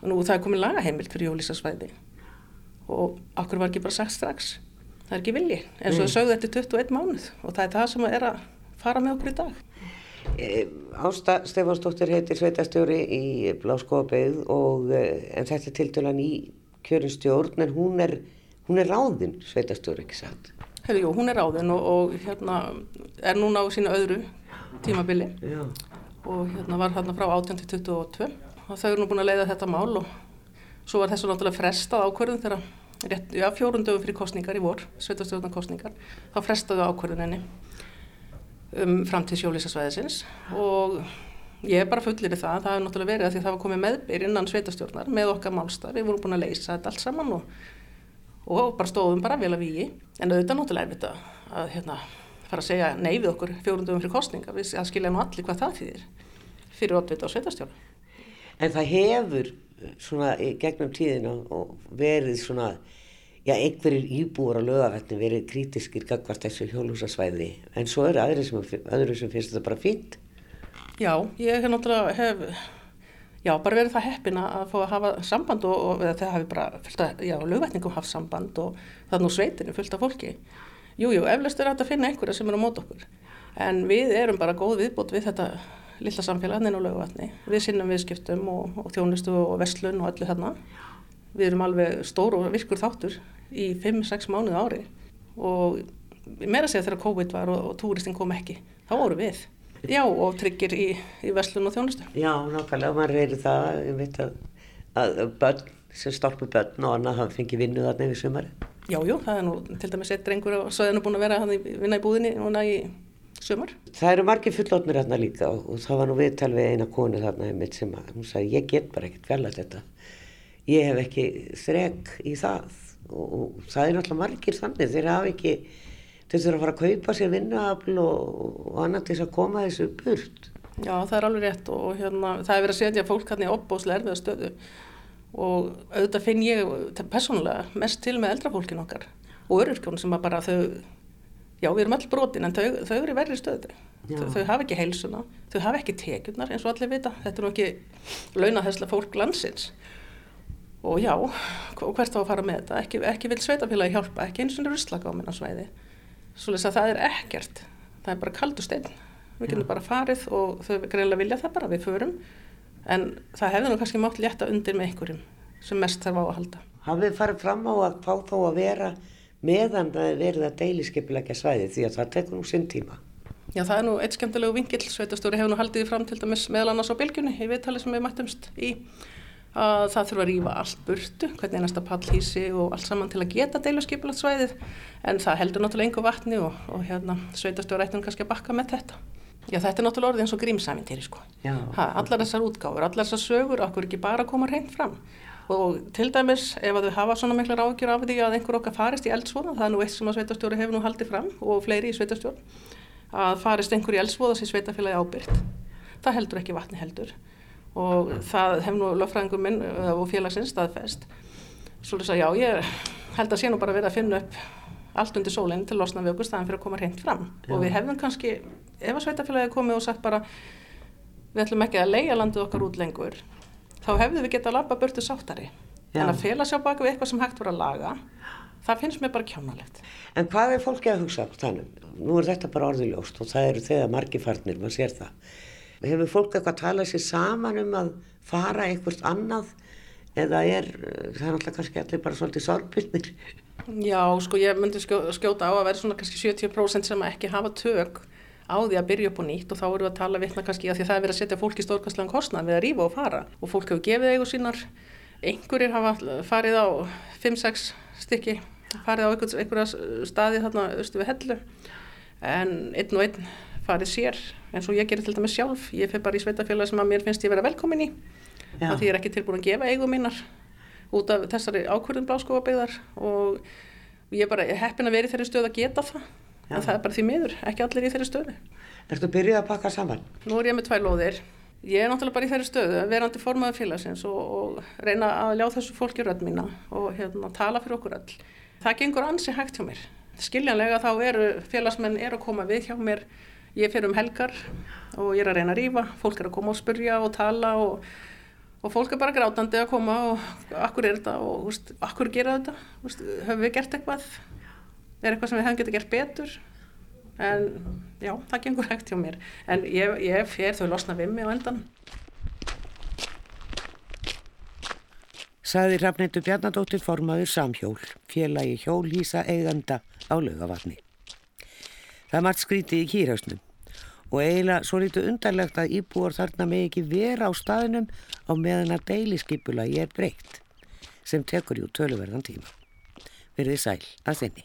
Og nú það er komið lagaheimild fyrir jólísasvæði. Og okkur var ekki bara sagt strax. Það er ekki vilji. En svo Nei. sögðu þetta 21 mánuð og það er það sem er að fara með okkur í dag. Eh, Ásta Stefansdóttir heitir sveitastjóri í Bláskóabeið og eh, en þetta er tiltölan í kjörin stjórn en hún er, hún er ráðinn sveitastjóri ekki satt. Hefur, jú, hún er ráðin og, og hérna er núna á sínu öðru tímabili. Já. og hérna var hérna frá 18 til 22 og þau eru nú búin að leiða þetta mál og svo var þessu náttúrulega frestað ákvörðun þegar já, fjórundöfum fyrir kostningar í vor, sveitastjórnar kostningar, þá frestaðu ákvörðuninni um framtíð sjólísasvæðisins og Ég er bara fullir í það, það hefur náttúrulega verið að því að það var komið meðbyr innan sveitastjórnar með okkar málstað, við vorum búin að leysa þetta allt saman og, og bara stóðum bara vel að vígi, en auðvitað náttúrulega er þetta að hérna, fara að segja nei við okkur fjórundum fyrir kostninga, við skilja nú allir hvað það þýðir fyrir oddvita og sveitastjórnar. En það hefur svona gegnum tíðina og verið svona, já einhverjir íbúar á lögavætni verið krítiskir gagvart þessu hjólúsasvæði en svo eru aðri sem, aðri sem finnst þetta bara fínt. Já, ég hef náttúrulega hef, já, bara verið það heppin að fá að hafa samband og, og það hafi bara fullt að, já, lögvætningum haft samband og það er nú sveitinu fullt af fólki. Jú, jú, eflaust er þetta að finna einhverja sem eru á mót okkur. En við erum bara góð viðbót við þetta lilla samfélagin og lögvætni. Við sinnum viðskiptum og, og þjónustu og vestlun og öllu þarna. Við erum alveg stór og virkur þáttur í 5-6 mánuð ári og meira segja þegar COVID var og, og túristin kom ekki, þá voru við. Já, og tryggir í, í vestlun og þjónustu. Já, nákvæmlega, maður reyri það, ég veit að, að börn sem stálpu börn og annað hafa fengið vinnu þarna yfir sumari. Já, jú, það er nú til dæmis eitt drengur og svo er nú búin að vera hann vinna í búðinni núna í sumar. Það eru margir fullotnir þarna líka og, það var nú viðtal við eina konu þarna einmitt sem að hún sagði ég get bara ekkert fjarlægt þetta. Ég hef ekki þreg í það og, og það er náttúrulega margir þannig þeir hafa ekki, þeir þurfa að fara að kaupa sér vinnuafl og, og annað til þess að koma þessu burt. Já, það er alveg rétt og hérna, það er verið að setja fólk hann í opbóslega erfiða stöðu og auðvitað finn ég persónulega mest til með eldrafólkin okkar og öryrkjón sem að bara þau já við erum öll brotin en þau, þau eru í verri stöðu. Þau, þau hafa ekki heilsuna, þau hafa ekki tekjurnar eins og allir vita, þetta er nú ekki launahæsla fólk landsins. Og já, hvert á að fara með þetta? Ekki, ekki vil sveitafélagi hjálpa, ekki eins og ruslaka á svæði. Svo að það er ekkert, það er bara kaldu stein við getum bara farið og þau greinlega vilja það bara, við förum. En það hefði nú kannski mátt létta undir með einhverjum sem mest þarf á að halda. Hafið farið fram á að fá þá að vera meðan það verið að deiliskepilegja svæði því að það tekur nú sinn tíma. Já það er nú eitt skemmtilegu vingil, Sveitastóri hefur nú haldið fram til dæmis meðal annars á bylgjunni í viðtali sem við mættumst í að það þurfa að rýfa allt burtu, hvernig einasta pallhísi og allt saman til að geta deiliskepilegja svæðið en það heldur náttúrulega engu vatni og, og hérna Sveitastóri ættum kannski að bakka með þetta. Já þetta er náttúrulega orðið eins og grímsamintýri sko. Ha, allar þessar útgáfur, allar þessar sögur, okkur ekki bara koma reynd fram. Og til dæmis ef að þau hafa svona mikla ráðgjur af því að einhver okkar farist í eldsvoða, það er nú eitt sem að sveitastjóri hefur nú haldið fram og fleiri í sveitastjórn, að farist einhver í eldsvoða sem sveitafélagi ábyrgt. Það heldur ekki vatni heldur og það hef nú löffræðingum minn og félagsins staðfest. Svolítið að já, ég held að sé nú bara verið að finna upp allt undir sólinn til losna við okkur staðan fyrir að koma hreint fram já. og við hefðum kannski, ef að sveitafélagi komið og sagt bara við ætlum ekki að leia landið okkar út lengur þá hefðu við getað að lappa burtu sáttari. Já. en að fela sér baka við eitthvað sem hægt voru að laga það finnst mér bara kjánalegt. En hvað er fólki að hugsa þannig? Nú er þetta bara orðiljóst og það eru þegar margi farnir, maður sér það. Hefur fólk eitthvað að tala sér saman um að fara eitthvað annað eða er, það er alltaf kannski allir bara svolítið sorgbyrnir Já, sko ég myndi skjóta á að vera svona kannski 70% sem ekki hafa tök á því að byrja upp og nýtt og þá erum við að tala vittna kannski að því að það er verið að setja fólk í stórkastlegan kostnað við að rýfa og fara. Og fólk hefur gefið eigu sínar. Einhverjir hafa farið á 5-6 stykki farið á einhverja staði þarna austu við hellu. En einn og einn farið sér eins og ég gerir til dæmis sjálf. Ég fyrir bara í sveitafélag sem að mér finnst ég vera velkomin í Já. því ég er ekki tilbúin að gefa eigu mínar út af þessari ákvörðum bláskóabegðar og ég er bara heppin að vera í þeirri stöð að geta það Já. en það er bara því miður, ekki allir í þeirri stöðu. Ertu að byrja að pakka saman? Nú er ég með tvær lóðir. Ég er náttúrulega bara í þeirri stöðu, verandi formaði félagsins og, og reyna að ljá þessu fólki rödd mína og hérna, tala fyrir okkur öll. Það gengur ansi hægt hjá mér. Skiljanlega þá eru félagsmenn er að koma við hjá mér. Ég fyrir um helgar og ég er að reyna að rýfa fólk er að koma og spurja og tala og og fólk er bara grátandi að koma og akkur er þetta og veist, akkur gera þetta? Veist, höfum við gert eitthvað er eitthvað sem við hefum getið gert betur en já, það gengur hægt hjá mér en ég, ég fer þau losna við mig á endan Saði Rafnendur Bjarnadóttir formaður Samhjól, félagi hjólhísa eiganda á lögavatni. Það margt skrítið í kýrhausnum og eiginlega svo lítið undarlegt að íbúar þarna með ekki vera á staðinum á meðan að deiliskypula ég er breytt sem tekur jú töluverðan tíma. Verðið sæl að þenni.